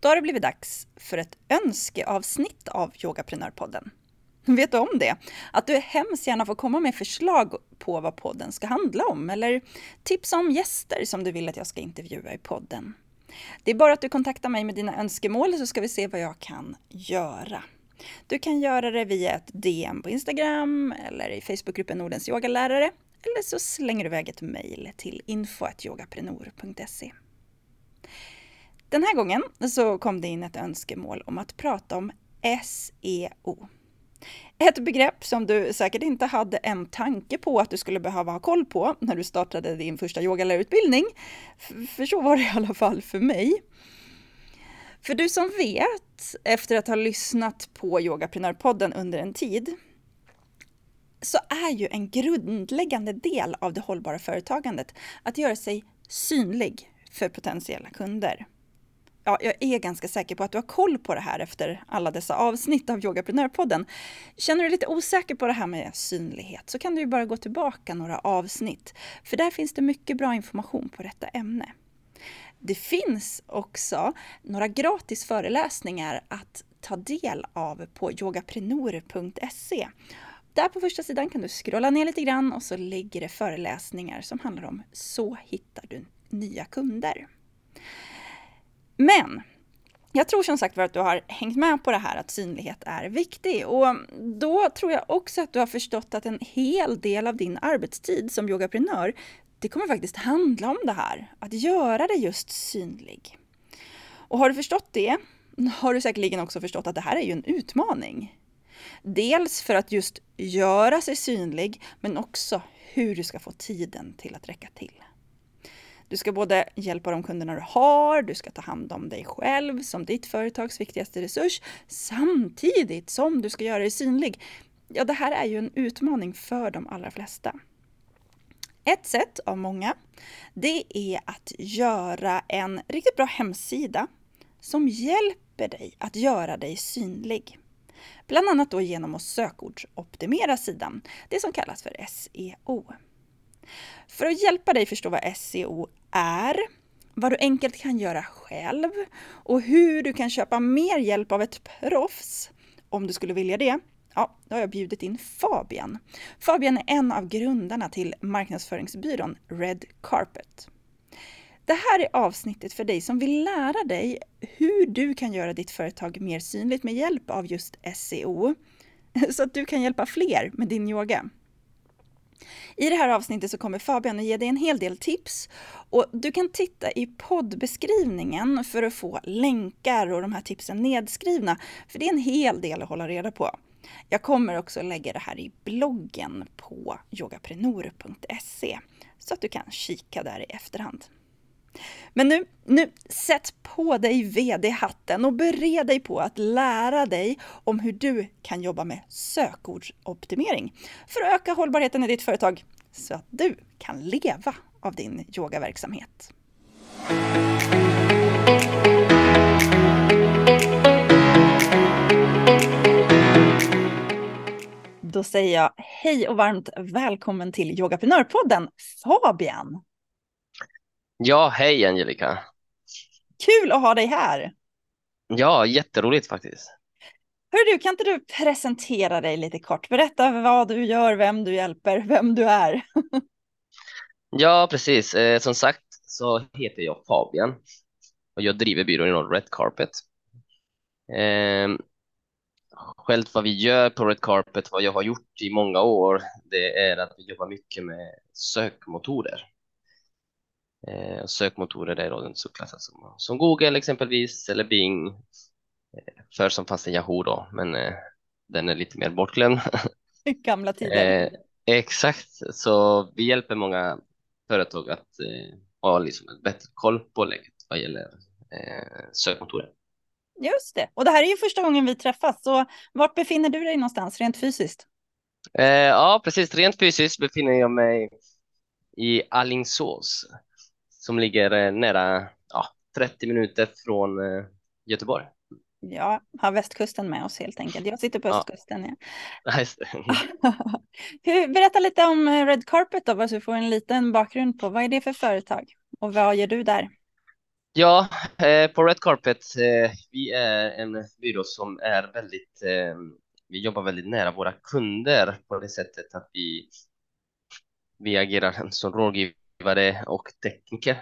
Då har det blivit dags för ett önskeavsnitt av Yogaprenörpodden. Vet du om det? Att du hemskt gärna får komma med förslag på vad podden ska handla om eller tips om gäster som du vill att jag ska intervjua i podden. Det är bara att du kontaktar mig med dina önskemål så ska vi se vad jag kan göra. Du kan göra det via ett DM på Instagram eller i Facebookgruppen Nordens yogalärare eller så slänger du iväg ett mejl till info.yogaprenor.se. Den här gången så kom det in ett önskemål om att prata om SEO. Ett begrepp som du säkert inte hade en tanke på att du skulle behöva ha koll på när du startade din första yogalärarutbildning. För så var det i alla fall för mig. För du som vet, efter att ha lyssnat på Yogaprenörpodden under en tid, så är ju en grundläggande del av det hållbara företagandet att göra sig synlig för potentiella kunder ja, jag är ganska säker på att du har koll på det här efter alla dessa avsnitt av Yogaprenörpodden. Känner du dig lite osäker på det här med synlighet så kan du ju bara gå tillbaka några avsnitt, för där finns det mycket bra information på detta ämne. Det finns också några gratis föreläsningar att ta del av på yogaprenor.se. Där på första sidan kan du scrolla ner lite grann och så ligger det föreläsningar som handlar om Så hittar du nya kunder. Men jag tror som sagt var att du har hängt med på det här att synlighet är viktig och då tror jag också att du har förstått att en hel del av din arbetstid som yogaprenör, det kommer faktiskt handla om det här, att göra dig just synlig. Och har du förstått det, har du säkerligen också förstått att det här är ju en utmaning. Dels för att just göra sig synlig, men också hur du ska få tiden till att räcka till. Du ska både hjälpa de kunderna du har, du ska ta hand om dig själv som ditt företags viktigaste resurs, samtidigt som du ska göra dig synlig. Ja, det här är ju en utmaning för de allra flesta. Ett sätt av många, det är att göra en riktigt bra hemsida som hjälper dig att göra dig synlig. Bland annat då genom att sökordsoptimera sidan, det som kallas för SEO. För att hjälpa dig förstå vad SEO är, vad du enkelt kan göra själv och hur du kan köpa mer hjälp av ett proffs, om du skulle vilja det, ja, då har jag bjudit in Fabian. Fabian är en av grundarna till marknadsföringsbyrån Red Carpet. Det här är avsnittet för dig som vill lära dig hur du kan göra ditt företag mer synligt med hjälp av just SEO, så att du kan hjälpa fler med din yoga. I det här avsnittet så kommer Fabian att ge dig en hel del tips och du kan titta i poddbeskrivningen för att få länkar och de här tipsen nedskrivna, för det är en hel del att hålla reda på. Jag kommer också lägga det här i bloggen på yogaprenor.se så att du kan kika där i efterhand. Men nu, nu, sätt på dig VD-hatten och bered dig på att lära dig om hur du kan jobba med sökordsoptimering för att öka hållbarheten i ditt företag så att du kan leva av din yogaverksamhet. Då säger jag hej och varmt välkommen till Yogaprenörpodden Fabian. Ja, hej Angelica. Kul att ha dig här. Ja, jätteroligt faktiskt. Hör du, kan inte du presentera dig lite kort? Berätta vad du gör, vem du hjälper, vem du är. ja, precis. Eh, som sagt så heter jag Fabian och jag driver byrån inom Red Carpet. Eh, själv vad vi gör på Red Carpet, vad jag har gjort i många år, det är att vi jobbar mycket med sökmotorer. Eh, sökmotorer är då den subklassen som, som Google exempelvis eller Bing. Eh, för som fanns det Yahoo då, men eh, den är lite mer bortglömd. Gamla tider. Eh, exakt, så vi hjälper många företag att eh, ha liksom en bättre koll på läget vad gäller eh, sökmotorer. Just det. Och det här är ju första gången vi träffas, så vart befinner du dig någonstans rent fysiskt? Ja, precis. Rent fysiskt befinner jag mig i Allingsås som ligger eh, nära ja, 30 minuter från eh, Göteborg. Ja, har västkusten med oss helt enkelt. Jag sitter på östkusten. Ja. Berätta lite om eh, Red Carpet då, så vi får en liten bakgrund på vad är det för företag och vad gör du där? Ja, eh, på Red Carpet, eh, vi är en byrå som är väldigt, eh, vi jobbar väldigt nära våra kunder på det sättet att vi, vi agerar som rådgivare och tekniker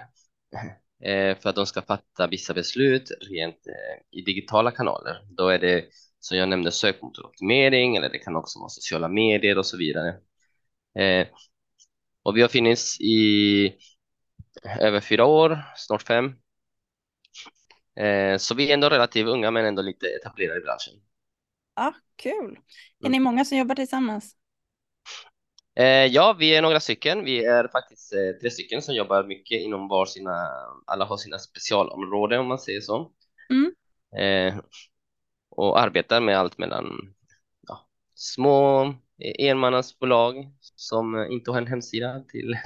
eh, för att de ska fatta vissa beslut rent eh, i digitala kanaler. Då är det som jag nämnde sökmotoroptimering eller det kan också vara sociala medier och så vidare. Eh, och vi har funnits i över fyra år, snart fem. Så vi är ändå relativt unga men ändå lite etablerade i branschen. Ja, kul. Är ni mm. många som jobbar tillsammans? Eh, ja, vi är några stycken. Vi är faktiskt eh, tre stycken som jobbar mycket inom var sina, alla har sina specialområden om man säger så. Mm. Eh, och arbetar med allt mellan ja, små enmannansbolag som inte har en hemsida till,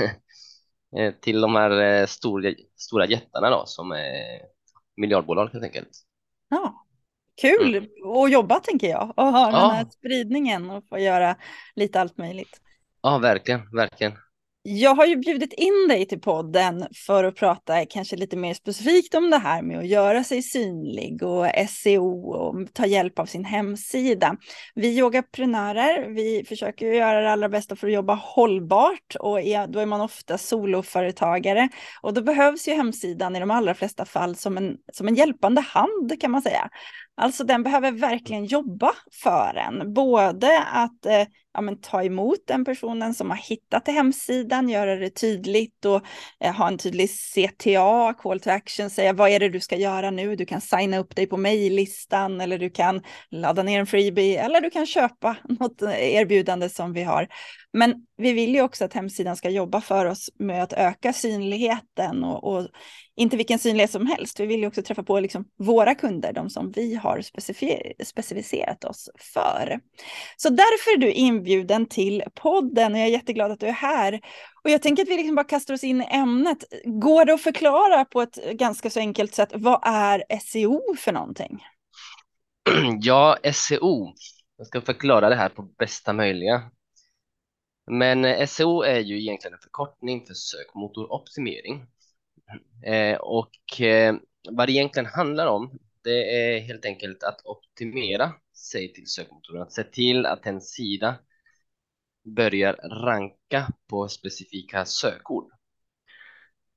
till de här stora, stora jättarna då, som är miljardbolag helt enkelt. Ja, kul mm. att jobba tänker jag och ha ja. den här spridningen och få göra lite allt möjligt. Ja, verkligen, verkligen. Jag har ju bjudit in dig till podden för att prata kanske lite mer specifikt om det här med att göra sig synlig och SEO och ta hjälp av sin hemsida. Vi yogaprenörer, vi försöker göra det allra bästa för att jobba hållbart och då är man ofta soloföretagare och då behövs ju hemsidan i de allra flesta fall som en, som en hjälpande hand kan man säga. Alltså den behöver verkligen jobba för en, både att eh, ja, men, ta emot den personen som har hittat till hemsidan, göra det tydligt och eh, ha en tydlig CTA, call to action, säga vad är det du ska göra nu, du kan signa upp dig på mejllistan eller du kan ladda ner en freebie eller du kan köpa något eh, erbjudande som vi har. Men vi vill ju också att hemsidan ska jobba för oss med att öka synligheten och, och inte vilken synlighet som helst. Vi vill ju också träffa på liksom våra kunder, de som vi har specificerat oss för. Så därför är du inbjuden till podden och jag är jätteglad att du är här. Och jag tänker att vi liksom bara kastar oss in i ämnet. Går det att förklara på ett ganska så enkelt sätt, vad är SEO för någonting? Ja, SEO. Jag ska förklara det här på bästa möjliga. Men SEO är ju egentligen en förkortning för sökmotoroptimering. Eh, och eh, vad det egentligen handlar om, det är helt enkelt att optimera sig till sökmotorn, att se till att en sida börjar ranka på specifika sökord.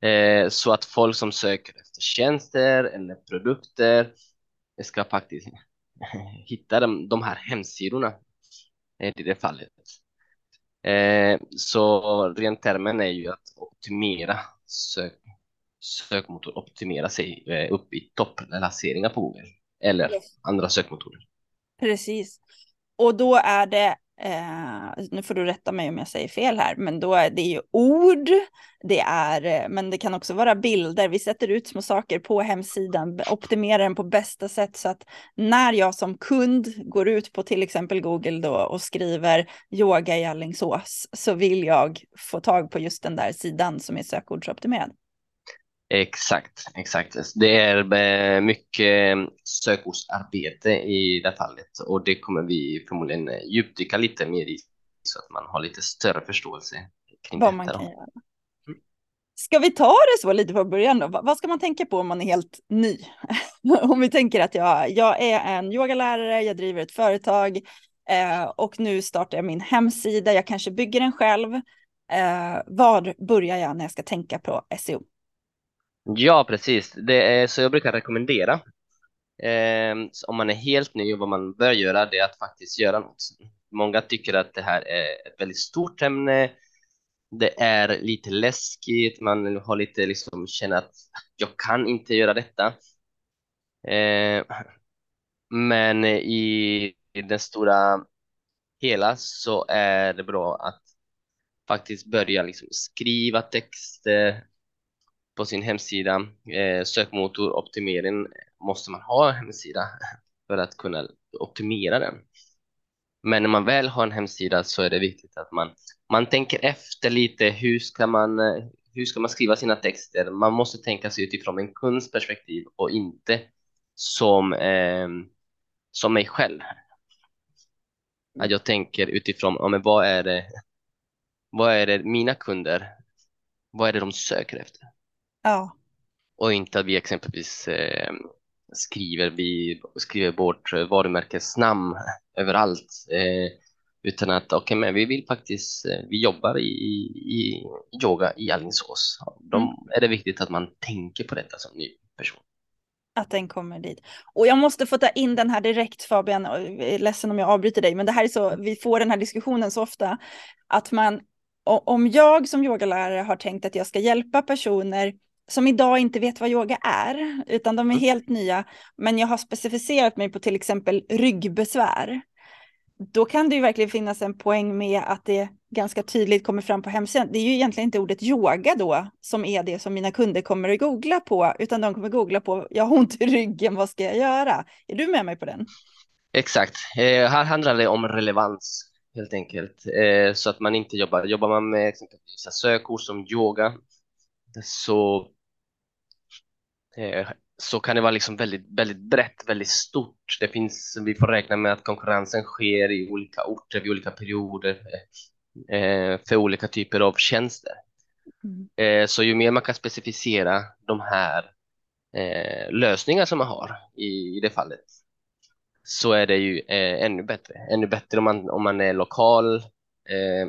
Eh, så att folk som söker efter tjänster eller produkter ska faktiskt hitta de, de här hemsidorna eh, i det fallet. Eh, så rent termen är ju att optimera sök, sökmotor optimera sig eh, upp i topplaceringar på Google eller yes. andra sökmotorer. Precis. Och då är det, eh, nu får du rätta mig om jag säger fel här, men då är det ju ord, det är, eh, men det kan också vara bilder. Vi sätter ut små saker på hemsidan, optimerar den på bästa sätt så att när jag som kund går ut på till exempel Google då och skriver yoga i Allingsås så vill jag få tag på just den där sidan som är sökordsoptimerad. Exakt, exakt. Det är eh, mycket sökordsarbete i det fallet och det kommer vi förmodligen eh, djupdyka lite mer i så att man har lite större förståelse kring Vad. Man kan göra. Ska vi ta det så lite på början då? Vad ska man tänka på om man är helt ny? om vi tänker att jag, jag är en yogalärare, jag driver ett företag eh, och nu startar jag min hemsida, jag kanske bygger den själv. Eh, var börjar jag när jag ska tänka på SEO? Ja, precis. Det är, så jag brukar rekommendera eh, om man är helt ny och vad man bör göra det är att faktiskt göra något. Många tycker att det här är ett väldigt stort ämne. Det är lite läskigt. Man har lite liksom känner att jag kan inte göra detta. Eh, men i, i den stora hela så är det bra att faktiskt börja liksom skriva texter, på sin hemsida. Eh, sökmotoroptimering måste man ha en hemsida för att kunna optimera den. Men när man väl har en hemsida så är det viktigt att man, man tänker efter lite. Hur ska man, hur ska man skriva sina texter? Man måste tänka sig utifrån en kunds perspektiv och inte som, eh, som mig själv. Att jag tänker utifrån, ja, men vad är det, vad är det mina kunder, vad är det de söker efter? Ja. Och inte att vi exempelvis eh, skriver, vi skriver bort varumärkesnamn överallt. Eh, utan att, okay, men vi vill faktiskt, eh, vi jobbar i, i yoga i Alingsås. Då mm. är det viktigt att man tänker på detta som ny person. Att den kommer dit. Och jag måste få ta in den här direkt Fabian, är ledsen om jag avbryter dig, men det här är så, vi får den här diskussionen så ofta, att man, om jag som yogalärare har tänkt att jag ska hjälpa personer som idag inte vet vad yoga är, utan de är mm. helt nya, men jag har specificerat mig på till exempel ryggbesvär. Då kan det ju verkligen finnas en poäng med att det ganska tydligt kommer fram på hemsidan. Det är ju egentligen inte ordet yoga då som är det som mina kunder kommer att googla på, utan de kommer googla på, jag har ont i ryggen, vad ska jag göra? Är du med mig på den? Exakt, eh, här handlar det om relevans helt enkelt, eh, så att man inte jobbar, jobbar man med exempelvis sökord som yoga, så Eh, så kan det vara liksom väldigt, väldigt brett, väldigt stort. Det finns, vi får räkna med att konkurrensen sker i olika orter vid olika perioder eh, för olika typer av tjänster. Mm. Eh, så ju mer man kan specificera de här eh, lösningar som man har i, i det fallet så är det ju eh, ännu bättre. Ännu bättre om man, om man är lokal. Eh,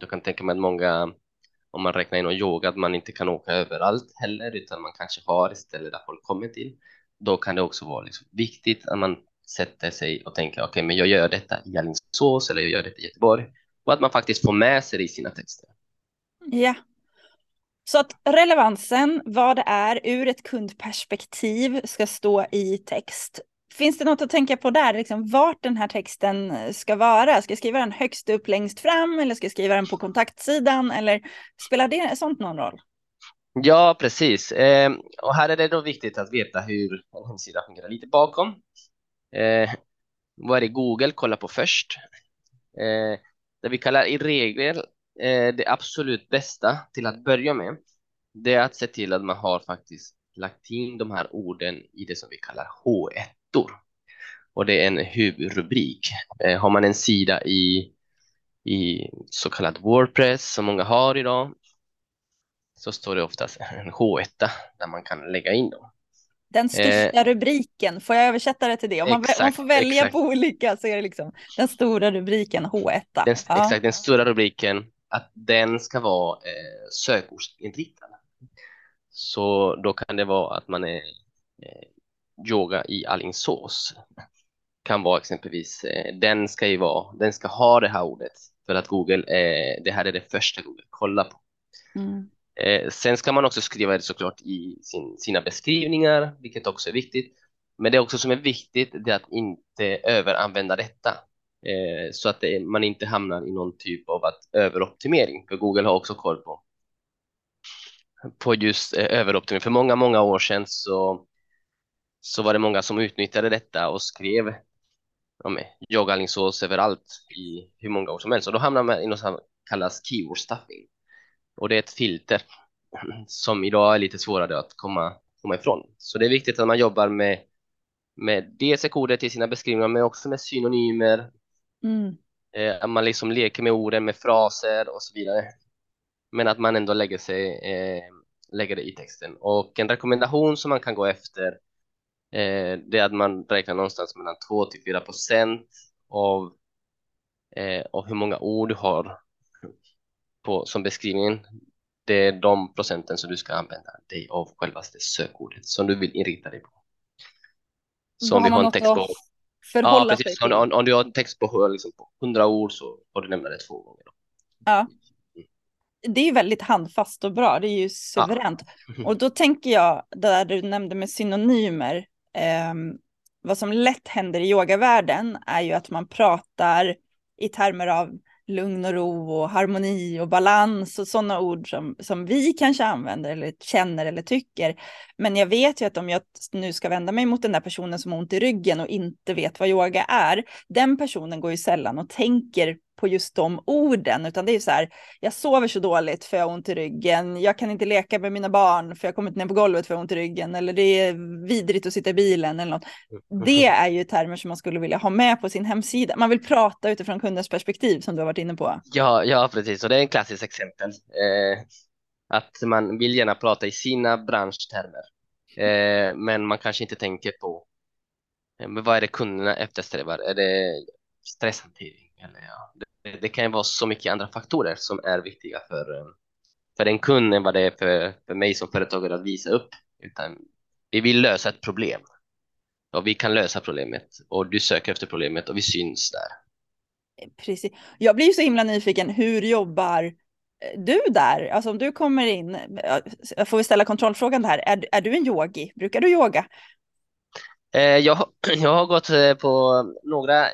då kan tänka mig att många om man räknar in och yoga, att man inte kan åka överallt heller, utan man kanske har ett ställe där folk kommer till. Då kan det också vara liksom viktigt att man sätter sig och tänker, okej, okay, men jag gör detta i Alingsås eller jag gör detta i Göteborg. Och att man faktiskt får med sig det i sina texter. Ja. Så att relevansen, vad det är ur ett kundperspektiv ska stå i text. Finns det något att tänka på där, liksom vart den här texten ska vara? Ska jag skriva den högst upp längst fram eller ska jag skriva den på kontaktsidan eller spelar det sånt någon roll? Ja, precis. Eh, och här är det då viktigt att veta hur en hemsida fungerar lite bakom. Eh, vad är det Google kollar på först? Eh, det vi kallar i regel eh, det absolut bästa till att börja med, det är att se till att man har faktiskt lagt in de här orden i det som vi kallar H1 ettor. Och det är en huvudrubrik. Eh, har man en sida i, i så kallad Wordpress som många har idag så står det oftast en H1 där man kan lägga in dem. Den största eh, rubriken, får jag översätta det till det? Om man, exakt, man får välja exakt. på olika så är det liksom den stora rubriken H1. Den, ja. Exakt, den stora rubriken, att den ska vara eh, sökordsinriktad. Så då kan det vara att man är eh, yoga i Alingsås kan vara exempelvis, eh, den ska ju vara, den ska ha det här ordet för att Google, eh, det här är det första Google kollar på. Mm. Eh, sen ska man också skriva det såklart i sin, sina beskrivningar, vilket också är viktigt. Men det också som är viktigt det är att inte överanvända detta så att det, man inte hamnar i någon typ av att överoptimering. För Google har också koll på på just överoptimering. För många, många år sedan så så var det många som utnyttjade detta och skrev ja, yoga Alingsås överallt i hur många år som helst. Och då hamnar man i något som kallas keyword stuffing. Och det är ett filter som idag är lite svårare att komma, komma ifrån. Så det är viktigt att man jobbar med, med DC-koder till sina beskrivningar, men också med synonymer. Mm. Eh, att man liksom leker med orden, med fraser och så vidare. Men att man ändå lägger, sig, eh, lägger det i texten. Och en rekommendation som man kan gå efter eh, det är att man räknar någonstans mellan 2 till 4 procent av, eh, av hur många ord du har på, som beskrivningen. Det är de procenten som du ska använda dig av självaste sökordet som du vill inrikta dig på. Så om vi har en text på ja, precis. Om, om, om, du har en text på, liksom, på 100 ord så får du nämna det två gånger. Då. Ja. Det är ju väldigt handfast och bra, det är ju suveränt. Ja. Och då tänker jag, där du nämnde med synonymer, eh, vad som lätt händer i yogavärlden är ju att man pratar i termer av lugn och ro och harmoni och balans och sådana ord som, som vi kanske använder eller känner eller tycker. Men jag vet ju att om jag nu ska vända mig mot den där personen som har ont i ryggen och inte vet vad yoga är, den personen går ju sällan och tänker på just de orden, utan det är så här, jag sover så dåligt för jag har ont i ryggen, jag kan inte leka med mina barn för jag kommer inte ner på golvet för jag har ont i ryggen, eller det är vidrigt att sitta i bilen eller något. Mm. Det är ju termer som man skulle vilja ha med på sin hemsida. Man vill prata utifrån kundens perspektiv som du har varit inne på. Ja, ja precis, och det är en klassisk exempel. Eh, att man vill gärna prata i sina branschtermer, eh, men man kanske inte tänker på eh, vad är det kunderna eftersträvar? Är det stresshantering? Eller ja, det, det kan ju vara så mycket andra faktorer som är viktiga för, eh, för en kund än vad det är för, för mig som företagare att visa upp. Utan vi vill lösa ett problem och vi kan lösa problemet och du söker efter problemet och vi syns där. Precis. Jag blir så himla nyfiken, hur jobbar eh, du där? Alltså om du kommer in, jag får vi ställa kontrollfrågan här, är, är du en yogi? Brukar du yoga? Eh, jag, jag har gått på några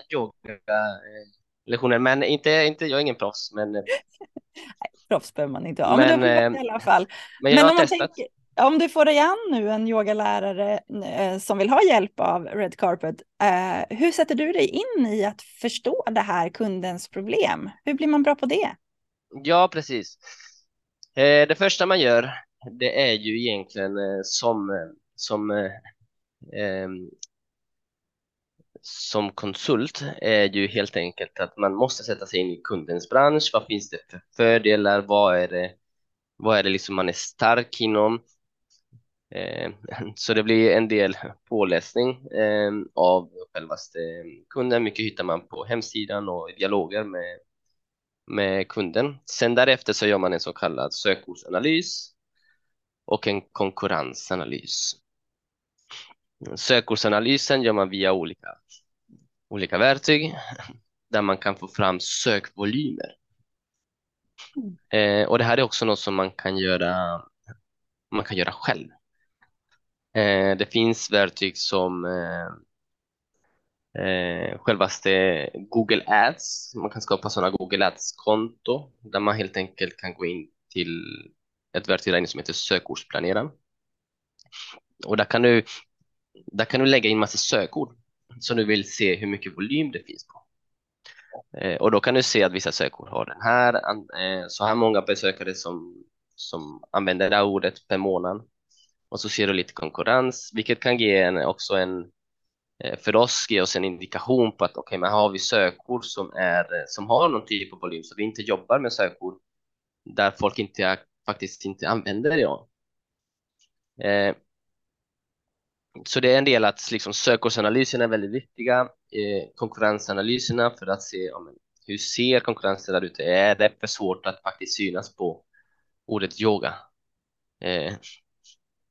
yogalektioner, men inte, inte, jag är ingen proffs. Men... Nej, proffs behöver man inte ha, men, men du i alla fall. Men jag men har testat. Tänker, om du får dig an nu en yogalärare eh, som vill ha hjälp av Red Carpet, eh, hur sätter du dig in i att förstå det här kundens problem? Hur blir man bra på det? Ja, precis. Eh, det första man gör, det är ju egentligen eh, som, eh, som, eh, som konsult, är ju helt enkelt att man måste sätta sig in i kundens bransch. Vad finns det för fördelar? Vad är det, vad är det liksom man är stark inom? Eh, så det blir en del påläsning eh, av självaste kunden. Mycket hittar man på hemsidan och dialoger med, med kunden. Sen därefter så gör man en så kallad sökordsanalys och en konkurrensanalys. Sökordsanalysen gör man via olika, olika verktyg där man kan få fram sökvolymer. Eh, och det här är också något som man kan göra man kan göra själv. Eh, det finns verktyg som eh, eh, självaste Google Ads. Man kan skapa sådana Google Ads-konto där man helt enkelt kan gå in till ett verktyg där som heter sökordsplaneraren. Och där kan du, där kan du lägga in massa sökord som du vill se hur mycket volym det finns på. Eh, och då kan du se att vissa sökord har den här, eh, så här många besökare som, som använder det här ordet per månad och så ser du lite konkurrens, vilket kan ge en, också en eh, för oss ge oss en indikation på att okej, okay, men har vi sökord som, är, som har någon typ av volym så vi inte jobbar med sökord där folk inte faktiskt inte använder det. Eh, så det är en del att liksom, sökordsanalyserna är väldigt viktiga, eh, konkurrensanalyserna för att se om, hur ser konkurrensen där ute? Är det för svårt att faktiskt synas på ordet yoga? Eh,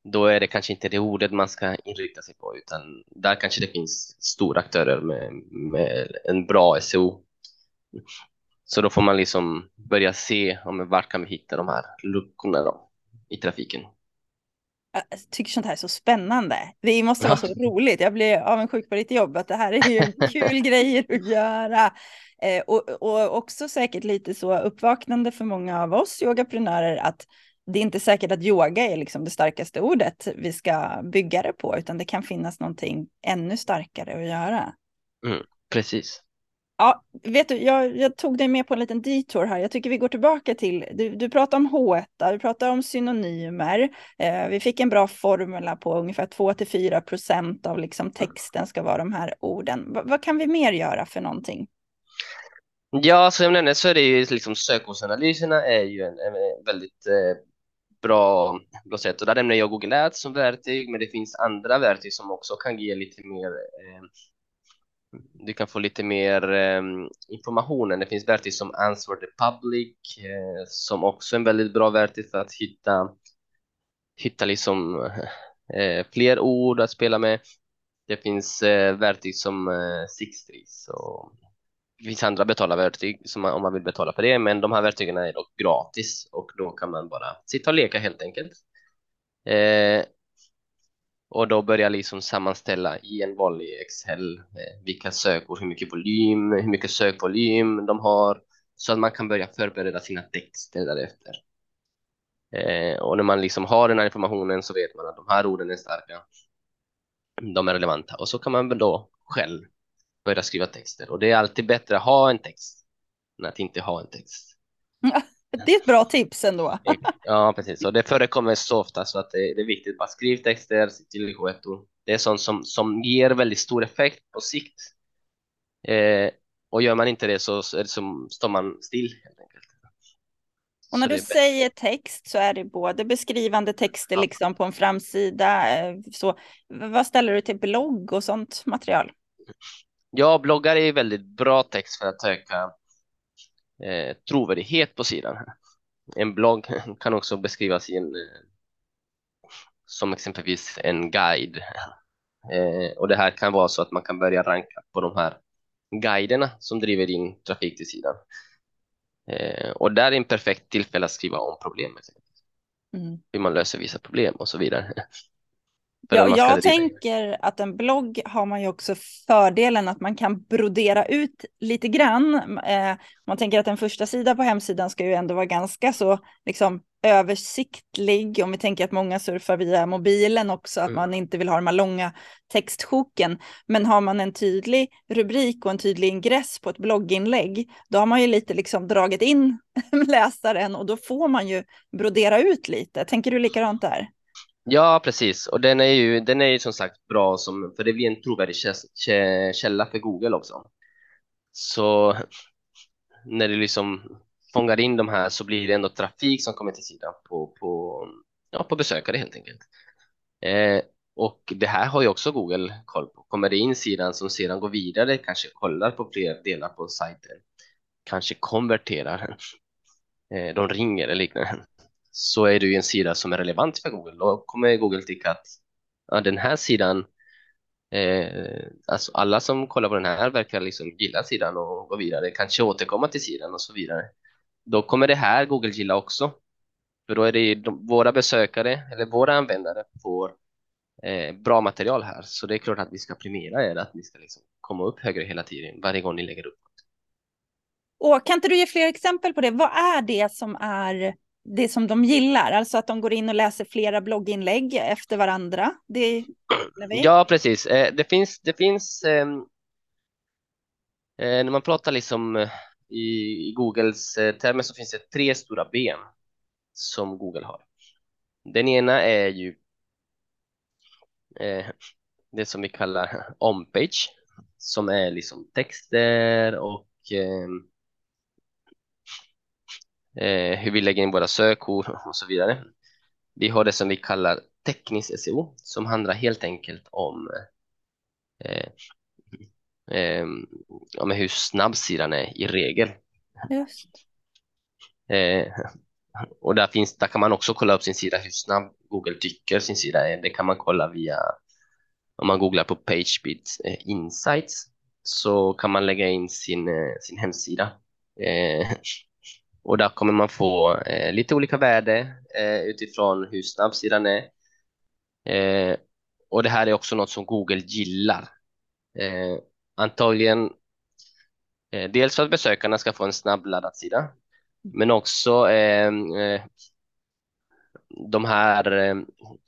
då är det kanske inte det ordet man ska inrikta sig på, utan där kanske det finns stora aktörer med, med en bra SEO. Så då får man liksom börja se om vart kan vi hitta de här luckorna då, i trafiken. Jag tycker sånt här är så spännande. Det måste vara så roligt. Jag blir avundsjuk på ditt jobb, att det här är ju kul grejer att göra. Eh, och, och också säkert lite så uppvaknande för många av oss yogaprenörer att det är inte säkert att yoga är liksom det starkaste ordet vi ska bygga det på, utan det kan finnas någonting ännu starkare att göra. Mm, precis. Ja, vet du, jag, jag, tog dig med på en liten detour här. Jag tycker vi går tillbaka till, du, du pratar om H1, du pratar om synonymer. Eh, vi fick en bra formula på ungefär 2-4 procent av liksom texten ska vara de här orden. V vad kan vi mer göra för någonting? Ja, som jag nämnde så är det ju liksom sökordsanalyserna är ju en, en väldigt eh, bra, bra sätt. Och där nämner jag Google Ads som verktyg, men det finns andra verktyg som också kan ge lite mer eh, du kan få lite mer eh, information. Det finns verktyg som Answer the Public eh, som också är en väldigt bra verktyg för att hitta, hitta liksom, eh, fler ord att spela med. Det finns eh, verktyg som eh, Sixtrees och det finns andra betalarverktyg som man, om man vill betala för det, men de här verktygen är dock gratis och då kan man bara sitta och leka helt enkelt. Eh, och då börja liksom sammanställa i en vanlig Excel eh, vilka sökord, hur mycket volym, hur mycket sökvolym de har så att man kan börja förbereda sina texter därefter. Eh, och när man liksom har den här informationen så vet man att de här orden är starka. De är relevanta och så kan man då själv börja skriva texter och det är alltid bättre att ha en text än att inte ha en text. Det är ett bra tips ändå. Ja, precis. Och det förekommer så ofta så att det, är viktigt. Bara skriv texter till ettor. Det är sånt som, som ger väldigt stor effekt på sikt. Eh, och gör man inte det så, så, som, står man still helt enkelt. Och när du säger text så är det både beskrivande texter ja. liksom på en framsida. Eh, så, vad ställer du till blogg och sånt material? Ja, bloggar är väldigt bra text för att öka eh, trovärdighet på sidan. En blogg kan också beskrivas i en, eh, som exempelvis en guide. Eh, och det här kan vara så att man kan börja ranka på de här guiderna som driver in trafik till sidan. Eh, och där är en perfekt tillfälle att skriva om problemet. Mm. Hur man löser vissa problem och så vidare. Ja, jag tänker att en blogg har man ju också fördelen att man kan brodera ut lite grann. Eh, man tänker att en första sida på hemsidan ska ju ändå vara ganska så liksom översiktlig. Om vi tänker att många surfar via mobilen också, att mm. man inte vill ha de här långa textsjoken. Men har man en tydlig rubrik och en tydlig ingress på ett blogginlägg, då har man ju lite liksom dragit in läsaren och då får man ju brodera ut lite. Tänker du likadant där? Ja, precis. Och den är ju, den är ju som sagt bra, som, för det blir en trovärdig källa för Google också. Så när du liksom fångar in de här så blir det ändå trafik som kommer till sidan på, på, ja, på besökare helt enkelt. Eh, och det här har ju också Google koll på. Kommer det in sidan som sedan går vidare, kanske kollar på fler delar på sajten, kanske konverterar, eh, de ringer eller liknande så är det ju en sida som är relevant för Google. Då kommer Google tycka att ja, den här sidan, eh, alltså alla som kollar på den här verkar liksom gilla sidan och gå vidare, kanske återkomma till sidan och så vidare. Då kommer det här Google gilla också. För då är det de, våra besökare eller våra användare får eh, bra material här. Så det är klart att vi ska premiera er, att ni ska liksom komma upp högre hela tiden varje gång ni lägger upp. Och kan inte du ge fler exempel på det? Vad är det som är det som de gillar, alltså att de går in och läser flera blogginlägg efter varandra. Det, ja, precis. Eh, det finns, det finns ehm, eh, när man pratar liksom eh, i, Googles termer så finns det tre stora ben som Google har. Den ena är ju det som vi kallar on-page som är liksom texter och ehm, eh, hur vi lägger in våra sökord och så vidare. Vi har det som vi kallar teknisk SEO som handlar helt enkelt om eh, eh, om hur snabb sidan är i regel. Just. Eh, och där, finns, där kan man också kolla upp sin sida, hur snabb Google tycker sin sida är. Det kan man kolla via, om man googlar på PageSpeed eh, Insights så kan man lägga in sin, eh, sin hemsida. Eh, och där kommer man få eh, lite olika värde eh, utifrån hur snabb sidan är. Eh, och det här är också något som Google gillar. Eh, antagligen eh, dels för att besökarna ska få en snabb laddad sida, men också eh, de här,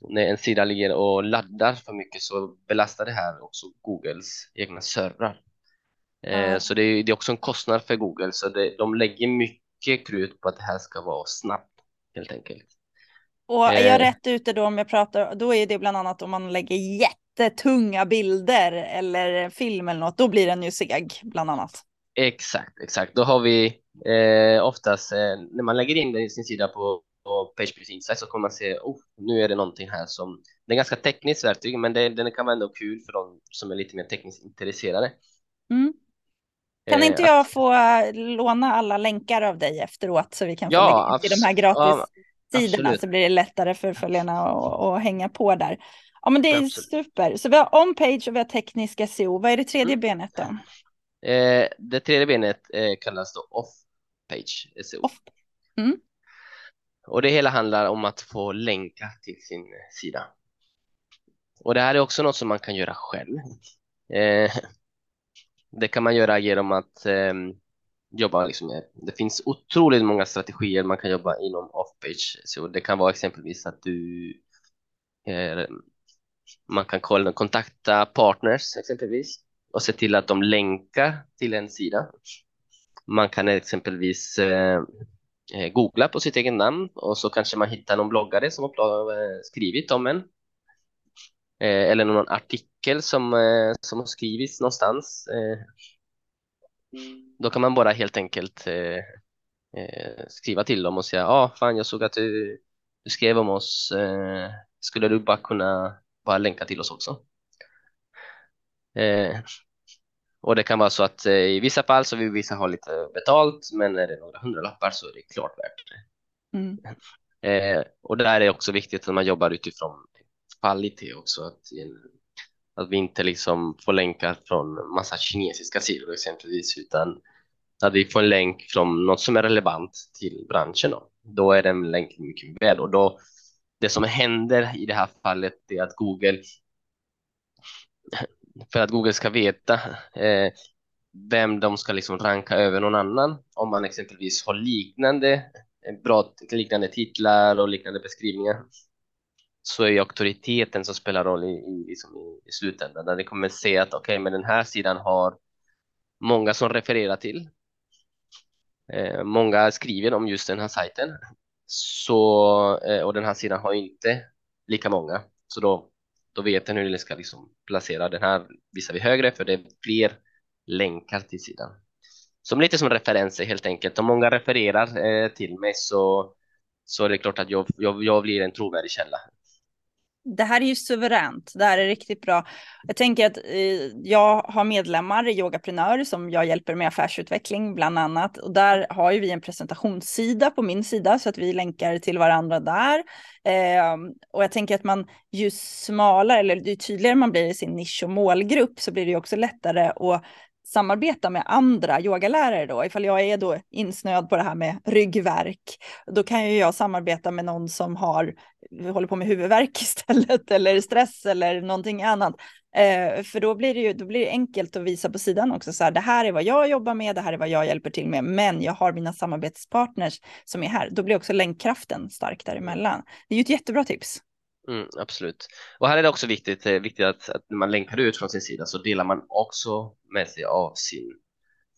när en sida ligger och laddar för mycket så belastar det här också Googles egna servrar. Mm. Så det är, det är, också en kostnad för Google, så det, de lägger mycket mycket krut på att det här ska vara snabbt helt enkelt. Och är jag eh. rätt ute då om jag pratar, då är det bland annat om man lägger jättetunga bilder eller film eller något, då blir den ju seg bland annat. Exakt, exakt. Då har vi eh, oftast eh, när man lägger in den i sin sida på, på PagePrease Insight så kommer man se, oh, nu är det någonting här som, det är ganska tekniskt verktyg, men det, den kan vara ändå kul för de som är lite mer tekniskt intresserade. Mm. Kan inte eh, jag få låna alla länkar av dig efteråt så vi kan få ja, lägga till de här gratis-sidorna ja, så blir det lättare för följarna att, hänga på där. Ja, men det är absolut. super. Så vi har on-page och vi har tekniska SEO. Vad är det tredje mm. benet då? Eh, det tredje benet eh, kallas då off-page SEO. Off. Mm. Och det hela handlar om att få länka till sin sida. Och det här är också något som man kan göra själv. Eh, det kan man göra genom att eh, jobba liksom med. Det finns otroligt många strategier man kan jobba inom off-page. Så det kan vara exempelvis att du eh, man kan kolla, kontakta partners exempelvis och se till att de länkar till en sida. Man kan exempelvis eh, eh googla på sitt eget namn och så kanske man hittar någon bloggare som har eh, skrivit om en. Eh, eller någon artikel som, eh, som har skrivits någonstans. Eh, då kan man bara helt enkelt skriva till dem och säga ja, ah, fan jag såg att du, du skrev om oss. skulle du bara kunna bara länka till oss också? Och det kan vara så att i vissa fall så vill vissa ha lite betalt, men är det några hundralappar så är det klart värt det. Mm. Eh, och där är också viktigt att man jobbar utifrån kvalitet också. Att, att vi inte liksom får länkar från massa kinesiska sidor exempelvis, utan att vi får en länk från något som är relevant till branschen. Då, då är den länken mycket väl. Och då, det som händer i det här fallet är att Google, för att Google ska veta eh, vem de ska liksom ranka över någon annan, om man exempelvis har liknande eh, bra liknande titlar och liknande beskrivningar så är ju auktoriteten som spelar roll i, i, liksom i, i slutändan. Där det kommer se att okej, okay, men den här sidan har många som refererar till. Eh, många skriver om just den här sajten. Så, eh, och den här sidan har inte lika många. Så då, då vet den hur den ska liksom placera. Den här visar vi högre för det är fler länkar till sidan. Som lite som referenser helt enkelt. Om många refererar eh, till mig så, så är det klart att jag, jag, jag blir en trovärdig källa det här är ju suveränt. Det här är riktigt bra. Jag tänker att eh, jag har medlemmar i Yogaprenör som jag hjälper med affärsutveckling bland annat. Och där har ju vi en presentationssida på min sida så att vi länkar till varandra där. Eh, och jag tänker att man ju smalare eller ju tydligare man blir i sin nisch och målgrupp så blir det ju också lättare att samarbeta med andra yogalärare då. Ifall jag är då insnöad på det här med ryggverk, då kan ju jag samarbeta med någon som har, håller på med huvudvärk istället, eller stress eller någonting annat. Eh, för då blir, det ju, då blir det enkelt att visa på sidan också, så här, det här är vad jag jobbar med, det här är vad jag hjälper till med, men jag har mina samarbetspartners som är här. Då blir också länkkraften stark däremellan. Det är ju ett jättebra tips. Mm, absolut. Och här är det också viktigt, eh, viktigt att, att när man länkar ut från sin sida så delar man också med sig av sin,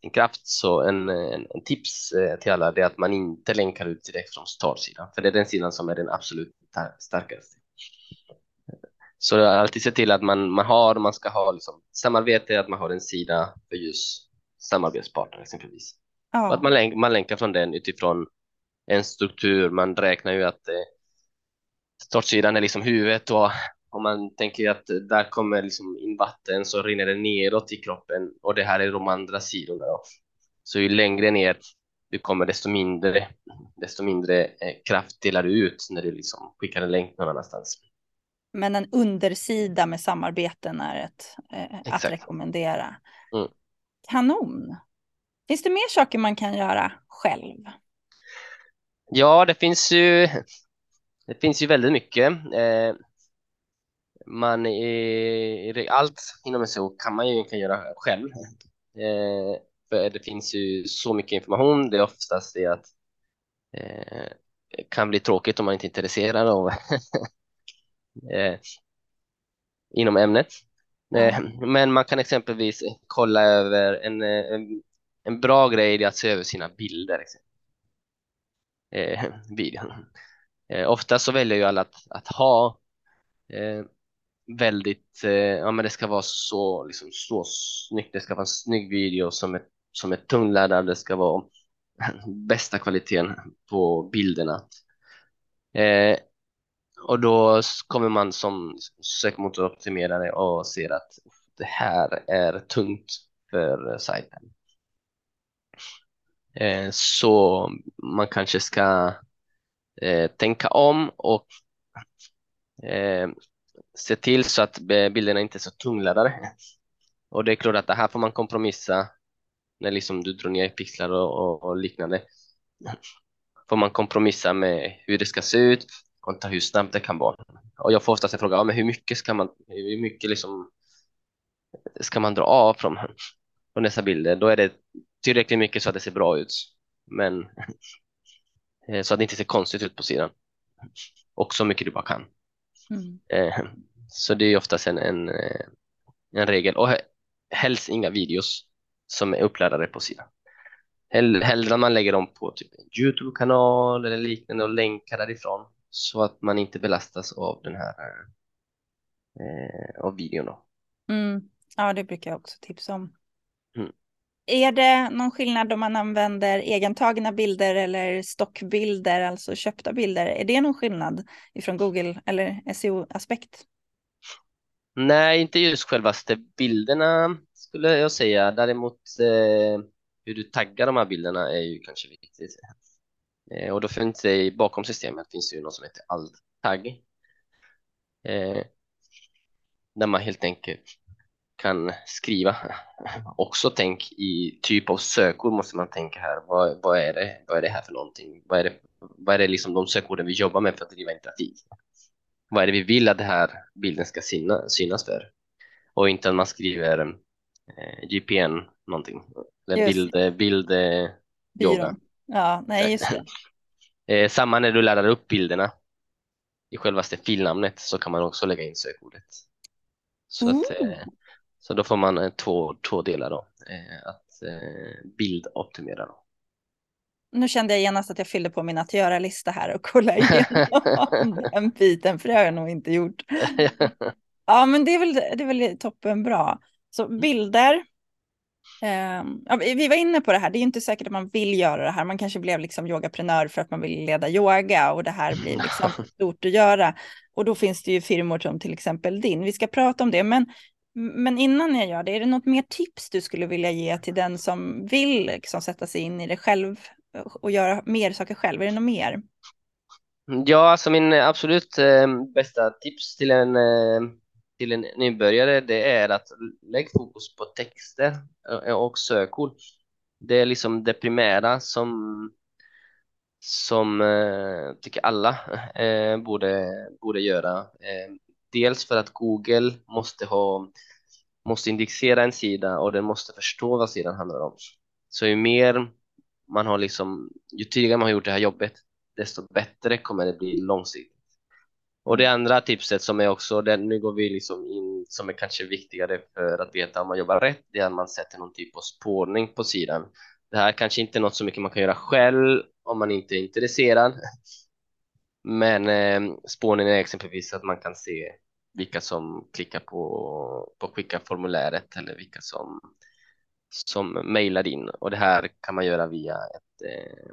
sin kraft. Så en, en, en tips eh, till alla är att man inte länkar ut direkt från startsidan, för det är den sidan som är den absolut starkaste. Så alltid se till att man, man har, man ska ha liksom samarbete, att man har en sida för just samarbetspartner exempelvis. Ja. Att man, länk, man länkar från den utifrån en struktur. Man räknar ju att eh, startsidan är liksom huvudet och om man tänker att där kommer liksom in vatten så rinner det neråt i kroppen och det här är de andra sidorna. Då. Så ju längre ner du kommer desto mindre, desto mindre eh, kraft delar du ut när du liksom skickar en länk någon annanstans. Men en undersida med samarbeten är ett, eh, att rekommendera. Mm. Kanon. Finns det mer saker man kan göra själv? Ja, det finns ju det finns ju väldigt mycket. Eh, man är, allt inom SEO kan man ju egentligen göra själv. Eh, för det finns ju så mycket information. Det är oftast det att eh, kan bli tråkigt om man inte är intresserad av inom ämnet. Men man kan exempelvis kolla över en, en, en bra grej är att se över sina bilder. Eh, videon. Eh, ofta så väljer ju alla att, att ha eh, väldigt, eh, ja men det ska vara så, liksom, så snyggt, det ska vara en snygg video som är, som är tungladdad, det ska vara bästa kvaliteten på bilderna. Eh, och då kommer man som sökmotoroptimerare och ser att det här är tungt för eh, sajten. Eh, så man kanske ska eh, tänka om och eh, se till så att eh, bilderna inte är så tungladdade. Och det är klart att det här får man kompromissa när liksom du drar ner pixlar och, och, och liknande. Får man kompromissa med hur det ska se ut kontra hur snabbt det kan vara. Och jag får oftast en fråga, ja, men hur mycket ska man, hur mycket liksom ska man dra av från, från dessa bilder? Då är det tillräckligt mycket så att det ser bra ut, men så att det inte ser konstigt ut på sidan. Och så mycket du bara kan. Mm. Eh, så det är oftast en, en, eh, en regel. Och helst inga videos som är uppladdade på sidan. Hellre man lägger dem på typ en Youtube-kanal eller liknande och länkar därifrån så att man inte belastas av den här eh, av videon. Då. Mm. Ja, det brukar jag också tipsa om. Mm. Är det någon skillnad om man använder egentagna bilder eller stockbilder, alltså köpta bilder? Är det någon skillnad ifrån Google eller SEO-aspekt? Nej, inte just självaste bilderna skulle jag säga. Däremot eh, hur du taggar de här bilderna är ju kanske viktigt. Eh, och då finns det bakom systemet finns det ju något som heter alt-tagg. Eh, där man helt enkelt kan skriva. Också tänk i typ av sökord måste man tänka här. Vad, vad, är det? Vad är det här för någonting? Vad är det, vad är det liksom de sökorden vi jobbar med för att driva interaktiv? Vad är det vi vill att den här bilden ska syna, synas för? Och inte att man skriver eh, GPN någonting. Eller bild, bild eh, yoga. Ja, nej just det. Eh, samma när du laddar upp bilderna i självaste filnamnet så kan man också lägga in sökordet. Så, att, eh, så då får man eh, två, två delar då, eh, att eh, bildoptimera. Då. Nu kände jag genast att jag fyllde på min att göra-lista här och kollade igenom den biten, för det har jag nog inte gjort. ja, men det är väl, det är väl toppen bra. Så bilder, Uh, ja, vi var inne på det här, det är inte säkert att man vill göra det här. Man kanske blev liksom yogaprenör för att man vill leda yoga och det här blir liksom stort att göra. Och då finns det ju firmor som till exempel din. Vi ska prata om det, men, men innan jag gör det, är det något mer tips du skulle vilja ge till den som vill liksom sätta sig in i det själv eh, och göra mer saker själv? Är det något mer? Mm, ja, alltså min eh, absolut eh, bästa tips till en eh till en nybörjare det är att lägg fokus på texter eh, och sökord. Det är liksom det primära som som eh, tycker alla eh, borde, borde göra. Dels för att Google måste ha måste indexera en sida och den måste förstå vad sidan handlar om. Så ju mer man har liksom, ju tidigare man har gjort det här jobbet, desto bättre kommer det bli långsiktigt. Och det andra tipset som är också, det, nu går vi liksom in, som är kanske viktigare för att veta om man jobbar rätt, det är att man sätter någon typ av spårning på sidan. Det här kanske inte är något så mycket man kan göra själv om man inte är intresserad. Men eh, spårningen är exempelvis att man kan se vilka som klickar på, på skicka formuläret eller vilka som, som mejlar in. Och det här kan man göra via ett, eh,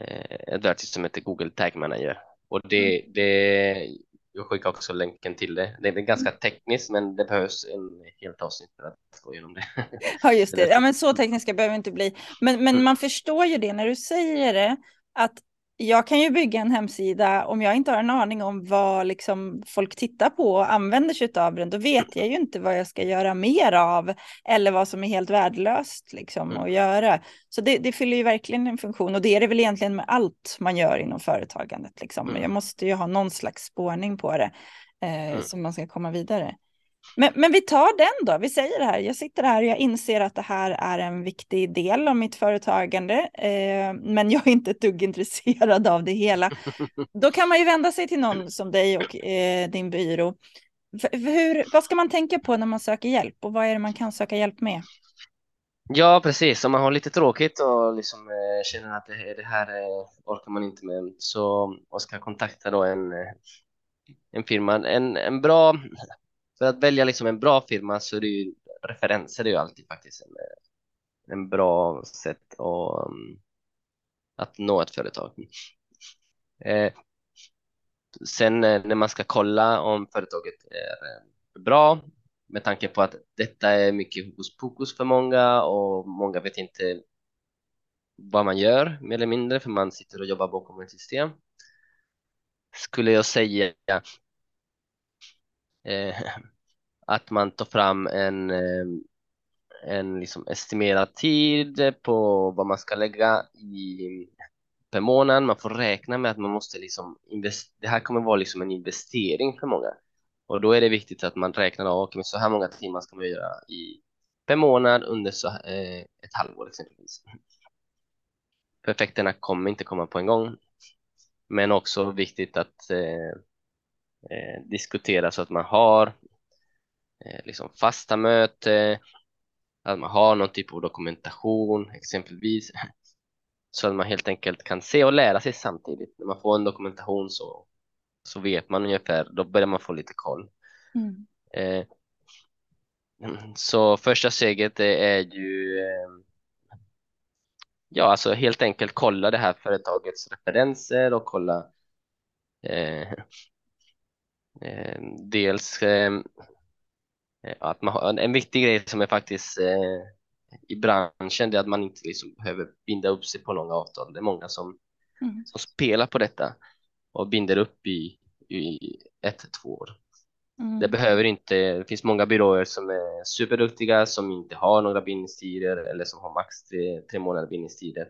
eh ett verktyg som heter Google Tag Manager och det, mm. det, jag skickar också länken till det. Det är ganska mm. tekniskt, men det behövs en helt avsnitt för att gå igenom det. Ja, just det. Ja, men så tekniska behöver inte bli. Men, men mm. man förstår ju det när du säger det, att jag kan ju bygga en hemsida om jag inte har en aning om vad liksom folk tittar på och använder sig av den. Då vet jag ju inte vad jag ska göra mer av eller vad som är helt värdelöst liksom, mm. att göra. Så det, det fyller ju verkligen en funktion och det är det väl egentligen med allt man gör inom företagandet. Liksom. Mm. Jag måste ju ha någon slags spårning på det eh, mm. så man ska komma vidare. Men, men vi tar den då. Vi säger det här. Jag sitter här och jag inser att det här är en viktig del av mitt företagande. Eh, men jag är inte ett dugg intresserad av det hela. Då kan man ju vända sig till någon som dig och eh, din byrå. Hur, vad ska man tänka på när man söker hjälp och vad är det man kan söka hjälp med? Ja, precis. Om man har lite tråkigt och liksom, eh, känner att det, det här eh, orkar man inte med så och ska kontakta då en, eh, en firma. En, en bra för att välja liksom en bra firma så är det ju referenser är ju alltid faktiskt en, eh, en bra sätt att, mm, att nå ett företag. Eh, sen eh, när man ska kolla om företaget är eh, bra med tanke på att detta är mycket hokus pokus för många och många vet inte vad man gör mer eller mindre för man sitter och jobbar bakom ett system skulle jag säga eh, att man tar fram en, eh, en liksom estimerad tid på vad man ska lägga i per månad. Man får räkna med att man måste liksom det här kommer vara liksom en investering för många och då är det viktigt att man räknar av okay, så här många timmar ska man göra i per månad under så, eh, ett halvår exempelvis. Perfekterna effekterna kommer inte komma på en gång, men också viktigt att eh, eh, diskutera så att man har eh, liksom fasta möten, att man har någon typ av dokumentation exempelvis, så att man helt enkelt kan se och lära sig samtidigt. När man får en dokumentation så, så vet man ungefär, då börjar man få lite koll. Mm. Eh, så första steget är ju eh, ja, alltså helt enkelt kolla det här företagets referenser och kolla eh, eh, dels eh, att man har en viktig grej som är faktiskt eh, i branschen det är att man inte liksom behöver binda upp sig på långa avtal. Det är många som, mm. som spelar på detta och binder upp i, i ett, två år. Mm. Det behöver inte, det finns många byråer som är superduktiga som inte har några bindningstider eller som har max tre, tre månader bindningstider.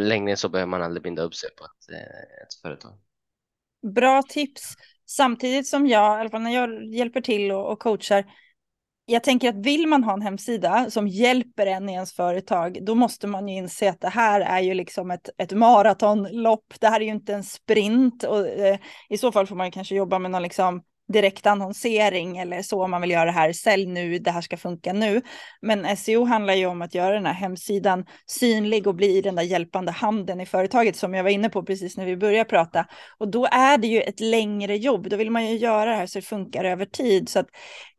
Längre så behöver man aldrig binda upp sig på ett, eh, ett företag. Bra tips. Samtidigt som jag, i alla fall när jag hjälper till och, och coachar, jag tänker att vill man ha en hemsida som hjälper en i ens företag, då måste man ju inse att det här är ju liksom ett, ett maratonlopp. Det här är ju inte en sprint och eh, i så fall får man kanske jobba med någon liksom direktannonsering eller så om man vill göra det här, sälj nu, det här ska funka nu. Men SEO handlar ju om att göra den här hemsidan synlig och bli den där hjälpande handen i företaget som jag var inne på precis när vi började prata. Och då är det ju ett längre jobb, då vill man ju göra det här så det funkar över tid. Så att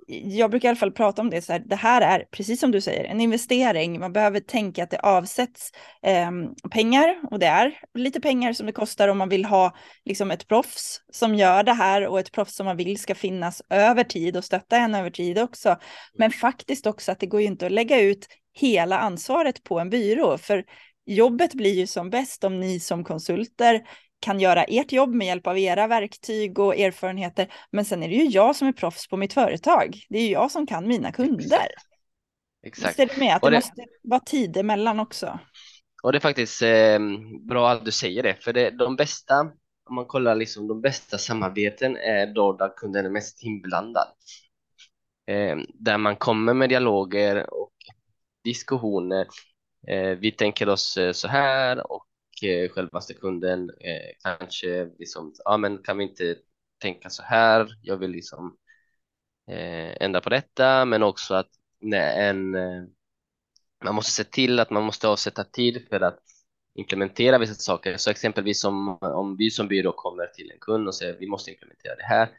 jag brukar i alla fall prata om det så här, det här är precis som du säger, en investering. Man behöver tänka att det avsätts eh, pengar och det är lite pengar som det kostar om man vill ha liksom ett proffs som gör det här och ett proffs som man vill ska finnas över tid och stötta en över tid också. Men faktiskt också att det går ju inte att lägga ut hela ansvaret på en byrå, för jobbet blir ju som bäst om ni som konsulter kan göra ert jobb med hjälp av era verktyg och erfarenheter. Men sen är det ju jag som är proffs på mitt företag. Det är ju jag som kan mina kunder. Exakt. Visst är det med att det, det, måste vara tid emellan också. Och det är faktiskt eh, bra att du säger det, för det, de bästa, om man kollar liksom de bästa samarbeten är då där kunden är mest inblandad. Eh, där man kommer med dialoger och diskussioner. Eh, vi tänker oss eh, så här och eh, självaste kunden eh, kanske liksom, ja men kan vi inte tänka så här, jag vill liksom eh, ändra på detta, men också att när en, eh, man måste se till att man måste avsätta tid för att implementera vissa saker. Så exempelvis om, om vi som byrå kommer till en kund och säger vi måste implementera det här,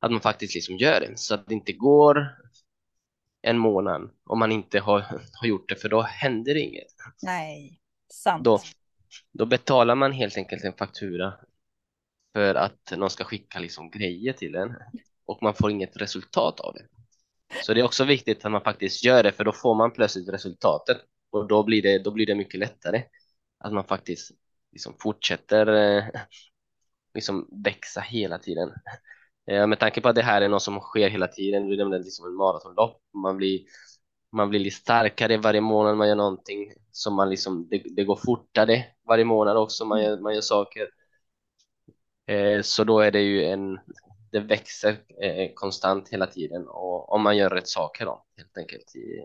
att man faktiskt liksom gör det så att det inte går en månad om man inte har, har gjort det för då händer inget. Nej, sant. Då, då betalar man helt enkelt en faktura för att någon ska skicka liksom grejer till en och man får inget resultat av det. Så det är också viktigt att man faktiskt gör det för då får man plötsligt resultatet och då blir det, då blir det mycket lättare att man faktiskt liksom fortsätter eh, liksom växa hela tiden. Eh, med tanke på att det här är något som sker hela tiden, du nämnde liksom en maratonlopp, man blir man blir lite starkare varje månad man gör någonting som man liksom, det, det går fortare varje månad också man gör, man gör saker. Eh, så då är det ju en, det växer eh, konstant hela tiden och om man gör rätt saker då helt enkelt i,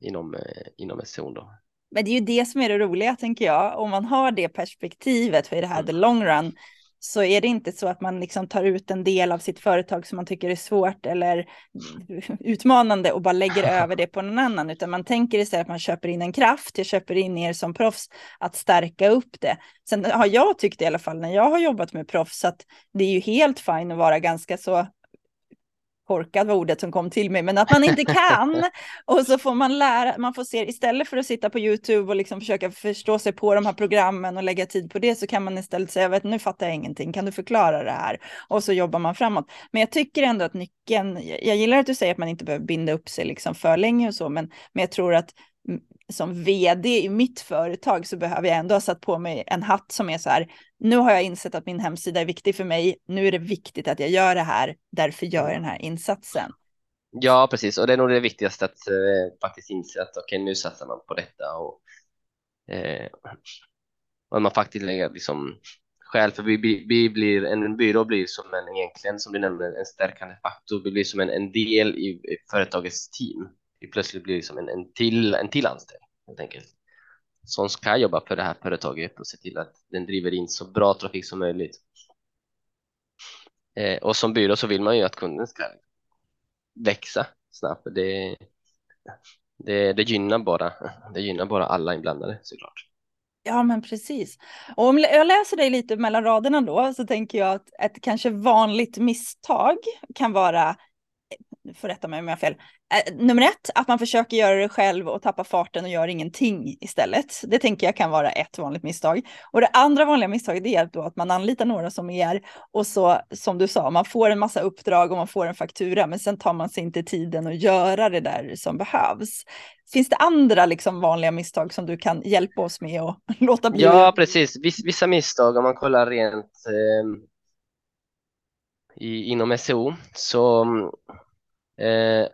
inom, eh, inom SEO då. Men det är ju det som är det roliga tänker jag, om man har det perspektivet för det här mm. the long run så är det inte så att man liksom tar ut en del av sitt företag som man tycker är svårt eller utmanande och bara lägger över det på någon annan, utan man tänker istället att man köper in en kraft, jag köper in er som proffs att stärka upp det. Sen har jag tyckt i alla fall när jag har jobbat med proffs att det är ju helt fint att vara ganska så korkad var ordet som kom till mig, men att man inte kan. och så får man lära, man får se, istället för att sitta på YouTube och liksom försöka förstå sig på de här programmen och lägga tid på det, så kan man istället säga, vet, nu fattar jag ingenting, kan du förklara det här? Och så jobbar man framåt. Men jag tycker ändå att nyckeln, jag gillar att du säger att man inte behöver binda upp sig liksom för länge och så, men, men jag tror att som vd i mitt företag så behöver jag ändå ha satt på mig en hatt som är så här, nu har jag insett att min hemsida är viktig för mig, nu är det viktigt att jag gör det här, därför gör jag den här insatsen. Ja, precis, och det är nog det viktigaste att eh, faktiskt inse att okej, okay, nu satsar man på detta och, eh, och man faktiskt lägger liksom skäl för vi, vi blir, en byrå blir som en egentligen som du nämnde en stärkande faktor, vi blir som en, en del i, i företagets team det plötsligt blir liksom en, en, till, en till anställd helt enkelt som ska jobba för det här företaget och se till att den driver in så bra trafik som möjligt. Eh, och som byrå så vill man ju att kunden ska växa snabbt. Det, det, det, gynnar bara, det gynnar bara alla inblandade såklart. Ja, men precis. Och om jag läser dig lite mellan raderna då så tänker jag att ett kanske vanligt misstag kan vara får rätta mig om jag har fel. Eh, nummer ett, att man försöker göra det själv och tappa farten och gör ingenting istället. Det tänker jag kan vara ett vanligt misstag. Och det andra vanliga misstaget är då att man anlitar några som er och så, som du sa, man får en massa uppdrag och man får en faktura, men sen tar man sig inte tiden att göra det där som behövs. Finns det andra liksom vanliga misstag som du kan hjälpa oss med och låta bli? Ja, precis. Vissa misstag, om man kollar rent eh, i, inom SEO, så Eh,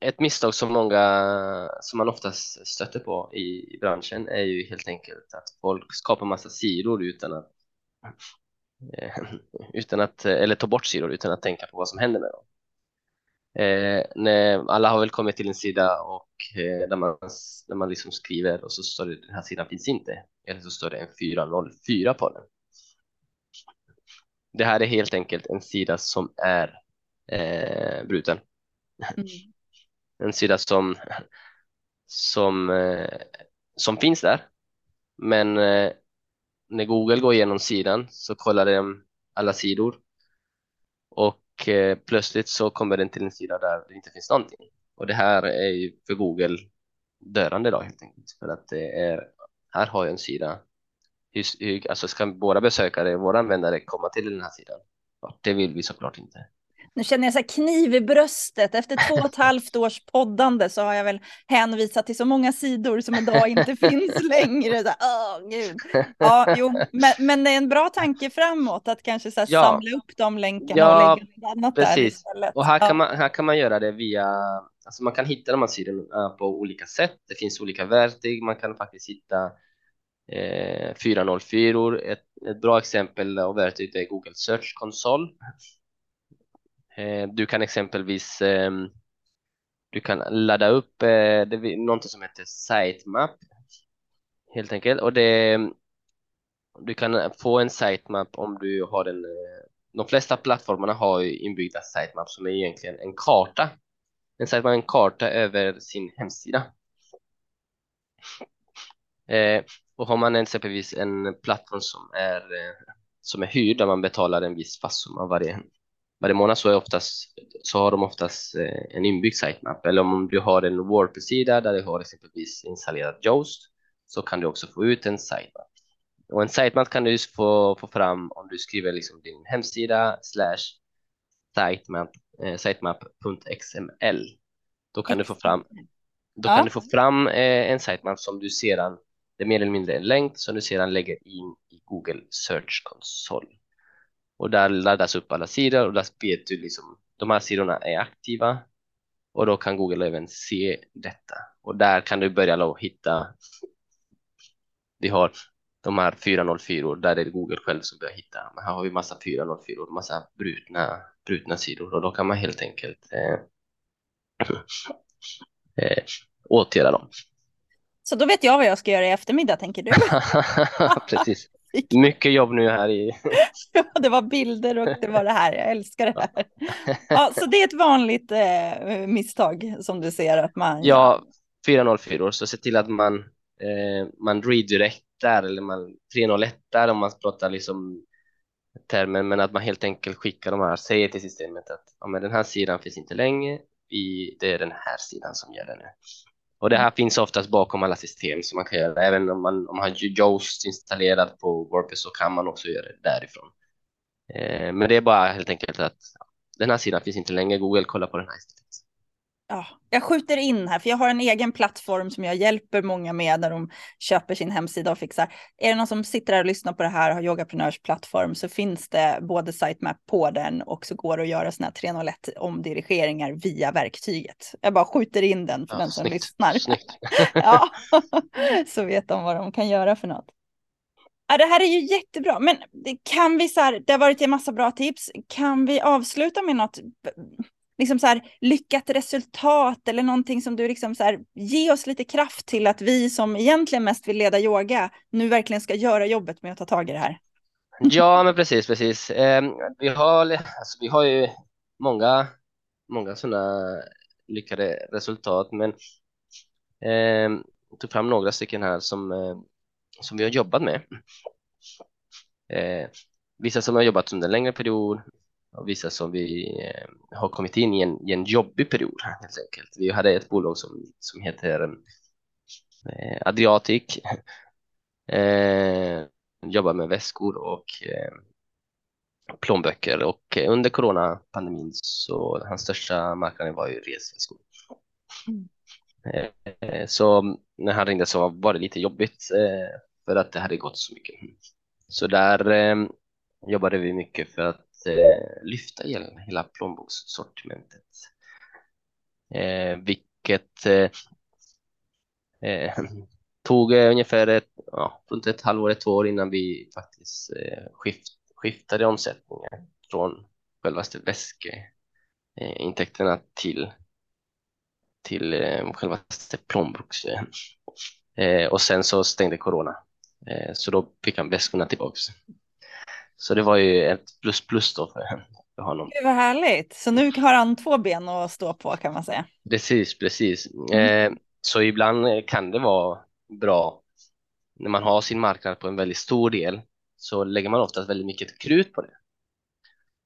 ett misstag som många, som man oftast stöter på i, i, branschen är ju helt enkelt att folk skapar massa sidor utan att, eh, utan att eller tar bort sidor utan att tänka på vad som händer med dem. Eh, när alla har väl kommit till en sida och eh, där man, där man liksom skriver och så står det den här sidan finns inte eller så står det en 404 på den. Det här är helt enkelt en sida som är eh, bruten. Mm. En sida som, som, eh, som finns där. Men eh, när Google går igenom sidan så kollar den alla sidor och eh, plötsligt så kommer den till en sida där det inte finns någonting. Och det här är ju för Google dörrande då helt enkelt för att det är här har jag en sida. Hur, alltså ska våra besökare, våra användare komma till den här sidan? Det vill vi såklart inte nu känner jag så här kniv i bröstet. Efter två och ett halvt års poddande så har jag väl hänvisat till så många sidor som idag inte finns längre. Så här, oh, gud. Ja, jo, men, men det är en bra tanke framåt att kanske så ja. samla upp de länkarna ja, och lägga något annat precis. där istället. Och här, ja. kan man, här kan man göra det via, alltså man kan hitta de här sidorna på olika sätt. Det finns olika verktyg. Man kan faktiskt hitta eh, 404. Ett, ett bra exempel och verktyg är Google Search Console Eh, Eh, du kan exempelvis ehm, du kan ladda upp något det, någonting som heter sitemap helt enkelt. Och det du kan få en sitemap om du har en eh, de flesta plattformarna har ju inbyggda sitemap som är egentligen en karta. En sitemap är en karta över sin hemsida. Och har man exempelvis en plattform som är som är hyrd där man betalar en viss fast summa varje varje månad så, är oftast, så har de oftast eh, en inbyggd sitemap. Eller om du har en WordPress-sida där du har exempelvis installerat Yoast så kan du också få ut en sitemap. Och en sitemap kan du få, få fram om du skriver liksom din hemsida slash sitemap, eh, sitemap.xml. Då kan du få fram, då ja. kan du få fram eh, en sitemap som du sedan, det är mer eller mindre en länk som du sedan lägger in i Google Search Console och där laddas upp alla sidor och där vet du liksom de här sidorna är aktiva och då kan Google även se detta och där kan du börja då hitta vi har de här 404 där är det Google själv som börjar hitta men här har vi massa 404 massa brutna, brutna sidor och då kan man helt enkelt eh, eh, åtgärda dem. Så då vet jag vad jag ska göra i eftermiddag tänker du? Precis. Mycket jobb nu här i... ja, det var bilder och det var det här. Jag älskar det här. Ja, så det är ett vanligt eh, misstag som du ser att man... Ja, 404 så se till att man, eh, man redirectar eller man 301 om man pratar liksom termer, men att man helt enkelt skickar de här, säger till systemet att ja, men den här sidan finns inte längre, i, det är den här sidan som gäller nu. Och det här finns oftast bakom alla system som man kan göra. Även om man, om man har Joost installerat på WordPress så kan man också göra det därifrån. Eh, men det är bara helt enkelt att den här sidan finns inte längre. Google kollar på den här istället. Ja, jag skjuter in här, för jag har en egen plattform som jag hjälper många med när de köper sin hemsida och fixar. Är det någon som sitter här och lyssnar på det här och har Yogaprenörs plattform så finns det både sitemap på den och så går det att göra sådana här 301 omdirigeringar via verktyget. Jag bara skjuter in den för ja, den som snyggt, lyssnar. Snyggt. ja, så vet de vad de kan göra för något. Ja, det här är ju jättebra, men kan vi så här, det har varit en massa bra tips, kan vi avsluta med något liksom så här, lyckat resultat eller någonting som du liksom så här, ge oss lite kraft till att vi som egentligen mest vill leda yoga nu verkligen ska göra jobbet med att ta tag i det här. Ja, men precis, precis. Eh, vi, har, alltså, vi har ju många, många sådana lyckade resultat, men eh, jag tog fram några stycken här som, eh, som vi har jobbat med. Eh, vissa som har jobbat under en längre period och vissa som vi eh, har kommit in i en, i en jobbig period helt enkelt. Vi hade ett bolag som, som heter eh, Adriatic, eh, jobbar med väskor och eh, plånböcker och under coronapandemin så hans största marknaden var ju resväskor. Mm. Eh, så när han ringde så var det lite jobbigt eh, för att det hade gått så mycket. Så där eh, jobbade vi mycket för att Eh, lyfta hela plånbokssortimentet. Eh, vilket eh, tog ungefär ett, ja, runt ett halvår, ett år innan vi faktiskt skift, skiftade omsättningen från självaste väskeintäkterna till till eh, plånboks. Eh, och sen så stängde corona. Eh, så då fick han väskorna tillbaks. Så det var ju ett plus plus då för, för honom. Det var härligt. Så nu har han två ben att stå på kan man säga. Precis, precis. Mm. Eh, så ibland kan det vara bra när man har sin marknad på en väldigt stor del så lägger man oftast väldigt mycket krut på det.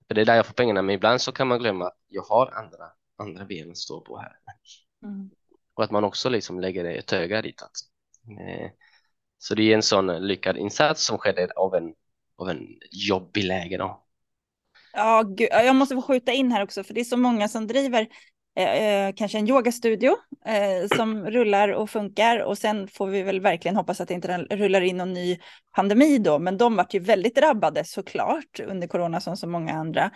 För det är där jag får pengarna, men ibland så kan man glömma att jag har andra, andra ben att stå på här. Mm. Och att man också liksom lägger ett öga ditåt. Eh, så det är en sån lyckad insats som skedde av en, av en jobbig läge då. Ja, gud, jag måste få skjuta in här också, för det är så många som driver eh, eh, kanske en yogastudio eh, som rullar och funkar och sen får vi väl verkligen hoppas att det inte rullar in någon ny pandemi då, men de vart ju väldigt drabbade såklart under corona som så många andra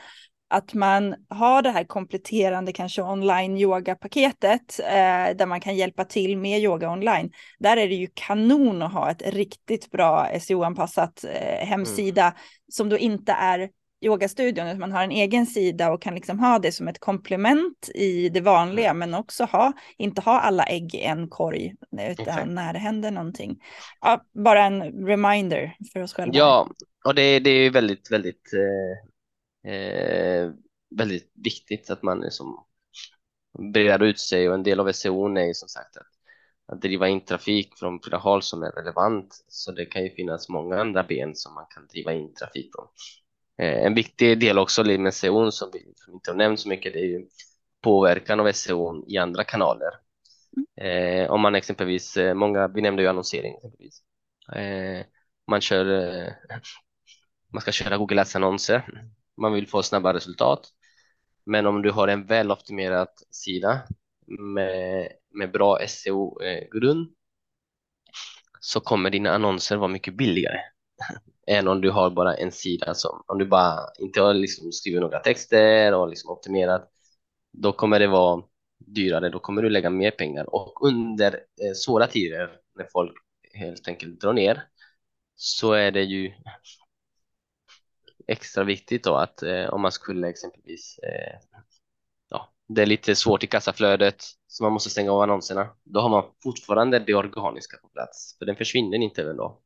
att man har det här kompletterande kanske online yoga-paketet eh, där man kan hjälpa till med yoga online. Där är det ju kanon att ha ett riktigt bra SEO-anpassat eh, hemsida mm. som då inte är yogastudion, utan man har en egen sida och kan liksom ha det som ett komplement i det vanliga, mm. men också ha, inte ha alla ägg i en korg, utan okay. när det händer någonting. Ja, bara en reminder för oss själva. Ja, och det, det är väldigt, väldigt eh väldigt viktigt att man liksom breder ut sig och en del av SEO är ju som sagt att, att driva in trafik från flera håll som är relevant. Så det kan ju finnas många andra ben som man kan driva in trafik från. Eh, en viktig del också med SEO som vi inte har nämnt så mycket, det är ju påverkan av SEO i andra kanaler. Eh, om man exempelvis, eh, många, vi nämnde ju annonsering exempelvis. Eh, man kör, eh, man ska köra Google Ads-annonser man vill få snabba resultat. Men om du har en väloptimerad sida med, med bra SEO-grund så kommer dina annonser vara mycket billigare än om du har bara en sida som, om du bara inte har liksom skrivit några texter och liksom optimerat, då kommer det vara dyrare, då kommer du lägga mer pengar och under eh, svåra tider när folk helt enkelt drar ner så är det ju extra viktigt då att eh, om man skulle exempelvis eh, ja, det är lite svårt i kassaflödet så man måste stänga av annonserna. Då har man fortfarande det organiska på plats för den försvinner inte även då.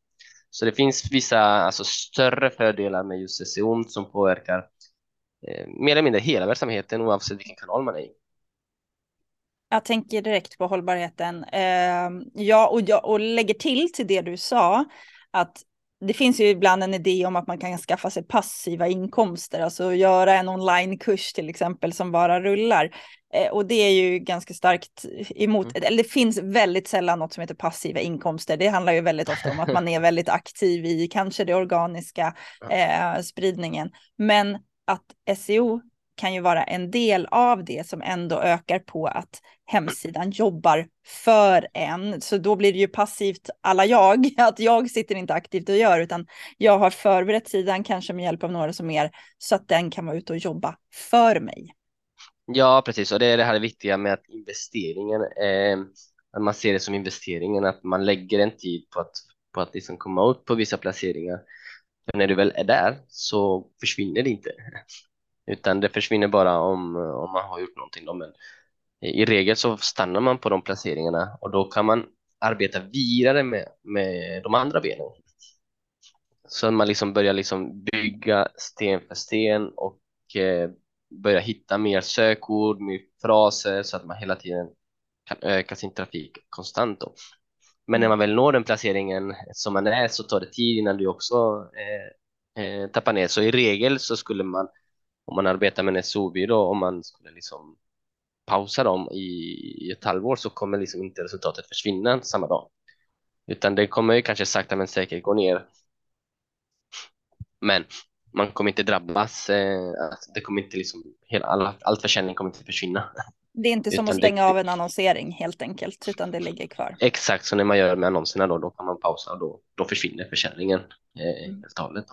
Så det finns vissa alltså, större fördelar med just SEO som påverkar eh, mer eller mindre hela verksamheten oavsett vilken kanal man är i. Jag tänker direkt på hållbarheten. Eh, ja, och, jag, och lägger till till det du sa att det finns ju ibland en idé om att man kan skaffa sig passiva inkomster, alltså göra en onlinekurs till exempel som bara rullar. Eh, och det är ju ganska starkt emot, mm. eller det finns väldigt sällan något som heter passiva inkomster. Det handlar ju väldigt ofta om att man är väldigt aktiv i kanske det organiska eh, spridningen. Men att SEO kan ju vara en del av det som ändå ökar på att hemsidan jobbar för en. Så då blir det ju passivt alla jag, att jag sitter inte aktivt och gör, utan jag har förberett sidan kanske med hjälp av några som är så att den kan vara ute och jobba för mig. Ja, precis, och det är det här viktiga med att investeringen, eh, att man ser det som investeringen, att man lägger en tid på att, på att liksom komma ut på vissa placeringar. För när du väl är där så försvinner det inte. Utan det försvinner bara om, om man har gjort någonting. Då. Men i regel så stannar man på de placeringarna och då kan man arbeta vidare med, med de andra benen. Så man liksom börjar liksom bygga sten för sten och eh, börja hitta mer sökord, mer fraser så att man hela tiden kan öka sin trafik konstant. Då. Men när man väl når den placeringen som man är så tar det tid innan du också eh, eh, tappar ner. Så i regel så skulle man, om man arbetar med en SO-byrå, om man skulle liksom pausa dem i, ett halvår så kommer liksom inte resultatet försvinna samma dag. Utan det kommer ju kanske sakta men säkert gå ner. Men man kommer inte drabbas. Eh, det kommer inte liksom, hela, all, all försäljning kommer inte försvinna. Det är inte som att stänga det, av en annonsering helt enkelt, utan det ligger kvar. Exakt, så när man gör med annonserna då, då kan man pausa och då, då försvinner försäljningen eh, mm. helt och hållet.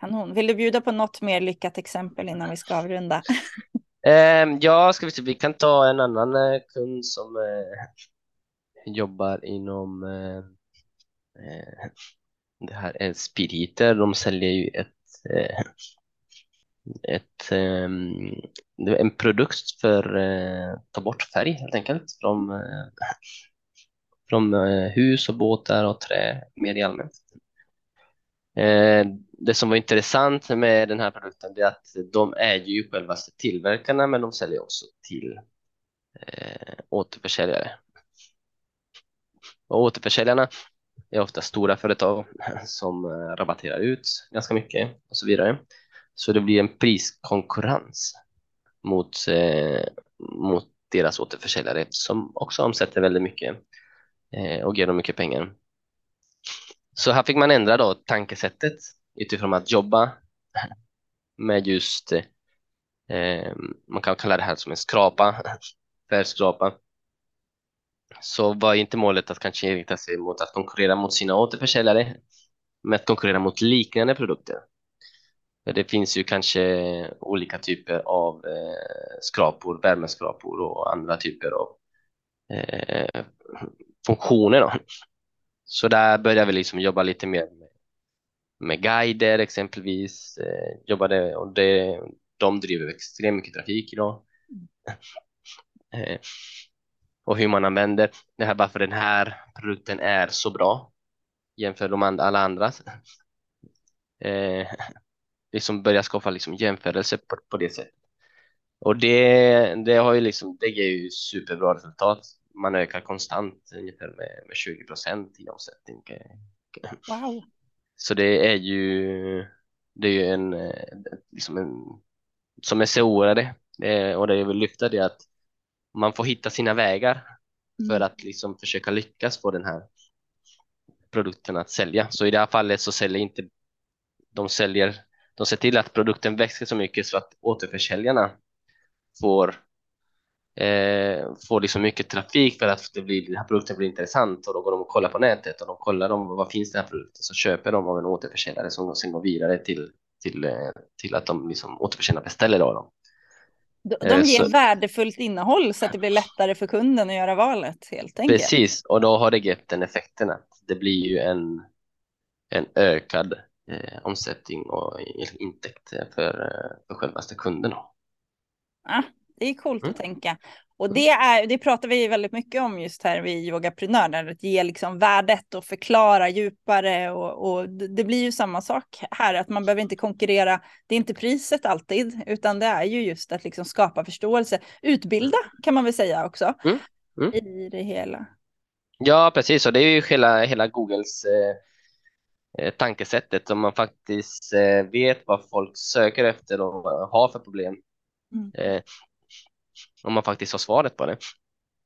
Kanon. Vill du bjuda på något mer lyckat exempel innan vi ska avrunda? eh, ja, ska vi se, vi kan ta en annan eh, kund som eh, jobbar inom eh, eh, det här är Spiriter. De säljer ju ett eh, ett, ehm, en produkt för eh, att eh, ta bort färg helt enkelt från, eh, från eh, hus och båtar och trä mer i allmänt. Det som var intressant med den här produkten är att de äger ju själva tillverkarna men de säljer också till eh, återförsäljare. Och återförsäljarna är ofta stora företag som eh, rabatterar ut ganska mycket och så vidare. Så det blir en priskonkurrens mot, eh, mot deras återförsäljare som också omsätter väldigt mycket eh, och ger dem mycket pengar. Så här fick man ändra då tankesättet utifrån att jobba med just, eh, man kan kalla det här som en skrapa, färgskrapa. Så var inte målet att kanske inrikta sig mot att konkurrera mot sina återförsäljare, men att konkurrera mot liknande produkter. Det finns ju kanske olika typer av eh, skrapor, värmeskrapor och andra typer av eh, funktioner. Då. Så där började vi liksom jobba lite mer med, med guider exempelvis. Eh, jobbade, och det, de driver extremt mycket trafik idag. Eh, och hur man använder det här, varför den här produkten är så bra jämfört med alla andra. Eh, liksom börja skapa liksom jämförelser på, på det sättet. Och det, det har ju liksom, det ger ju superbra resultat. Man ökar konstant ungefär med, med 20 procent i omsättning. Wow. Så det är ju, det är ju en, liksom en som SEO-are och det jag vill lyfta det är att man får hitta sina vägar för mm. att liksom försöka lyckas få den här produkten att sälja. Så i det här fallet så säljer inte de säljer de ser till att produkten växer så mycket så att återförsäljarna får, eh, får liksom mycket trafik för att det blir, den här produkten blir intressant och då går de och kollar på nätet och de kollar om vad finns den här produkten så köper de av en återförsäljare som sen går vidare till, till, eh, till att de liksom återförsäljarna beställer då dem. De, eh, ger så, värdefullt innehåll så att det blir lättare för kunden att göra valet helt enkelt. Precis, och då har det gett den effekten att det blir ju en, en ökad eh, omsättning och intäkt för, eh, för självaste kunden. Ja, det är coolt mm. att tänka. Och mm. det, är, det pratar vi väldigt mycket om just här vid Yogaprenör, att ge liksom värdet och förklara djupare. Och, och, det blir ju samma sak här, att man behöver inte konkurrera. Det är inte priset alltid, utan det är ju just att liksom skapa förståelse. Utbilda kan man väl säga också mm. Mm. i det hela. Ja, precis. Och det är ju hela, hela Googles eh, Eh, tankesättet om man faktiskt eh, vet vad folk söker efter och har för problem. Mm. Om man faktiskt har svaret på det.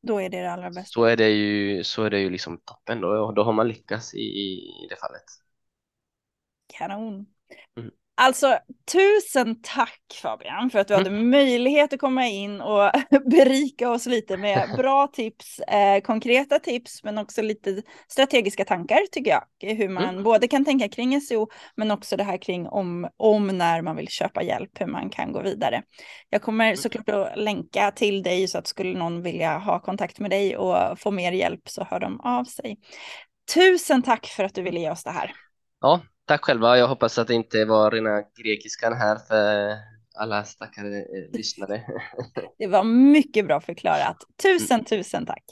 Då är det det allra bästa. Så är det ju, så är det ju liksom toppen då, då har man lyckats i, i det fallet. Kanon. Mm. Alltså tusen tack Fabian för att du mm. hade möjlighet att komma in och berika oss lite med bra tips, eh, konkreta tips men också lite strategiska tankar tycker jag. Hur man mm. både kan tänka kring SEO men också det här kring om, om när man vill köpa hjälp, hur man kan gå vidare. Jag kommer mm. såklart att länka till dig så att skulle någon vilja ha kontakt med dig och få mer hjälp så hör de av sig. Tusen tack för att du ville ge oss det här. Ja, tack själva. Jag hoppas att det inte var rena grekiskan här för alla stackare eh, lyssnare. Det var mycket bra förklarat. Tusen, tusen tack.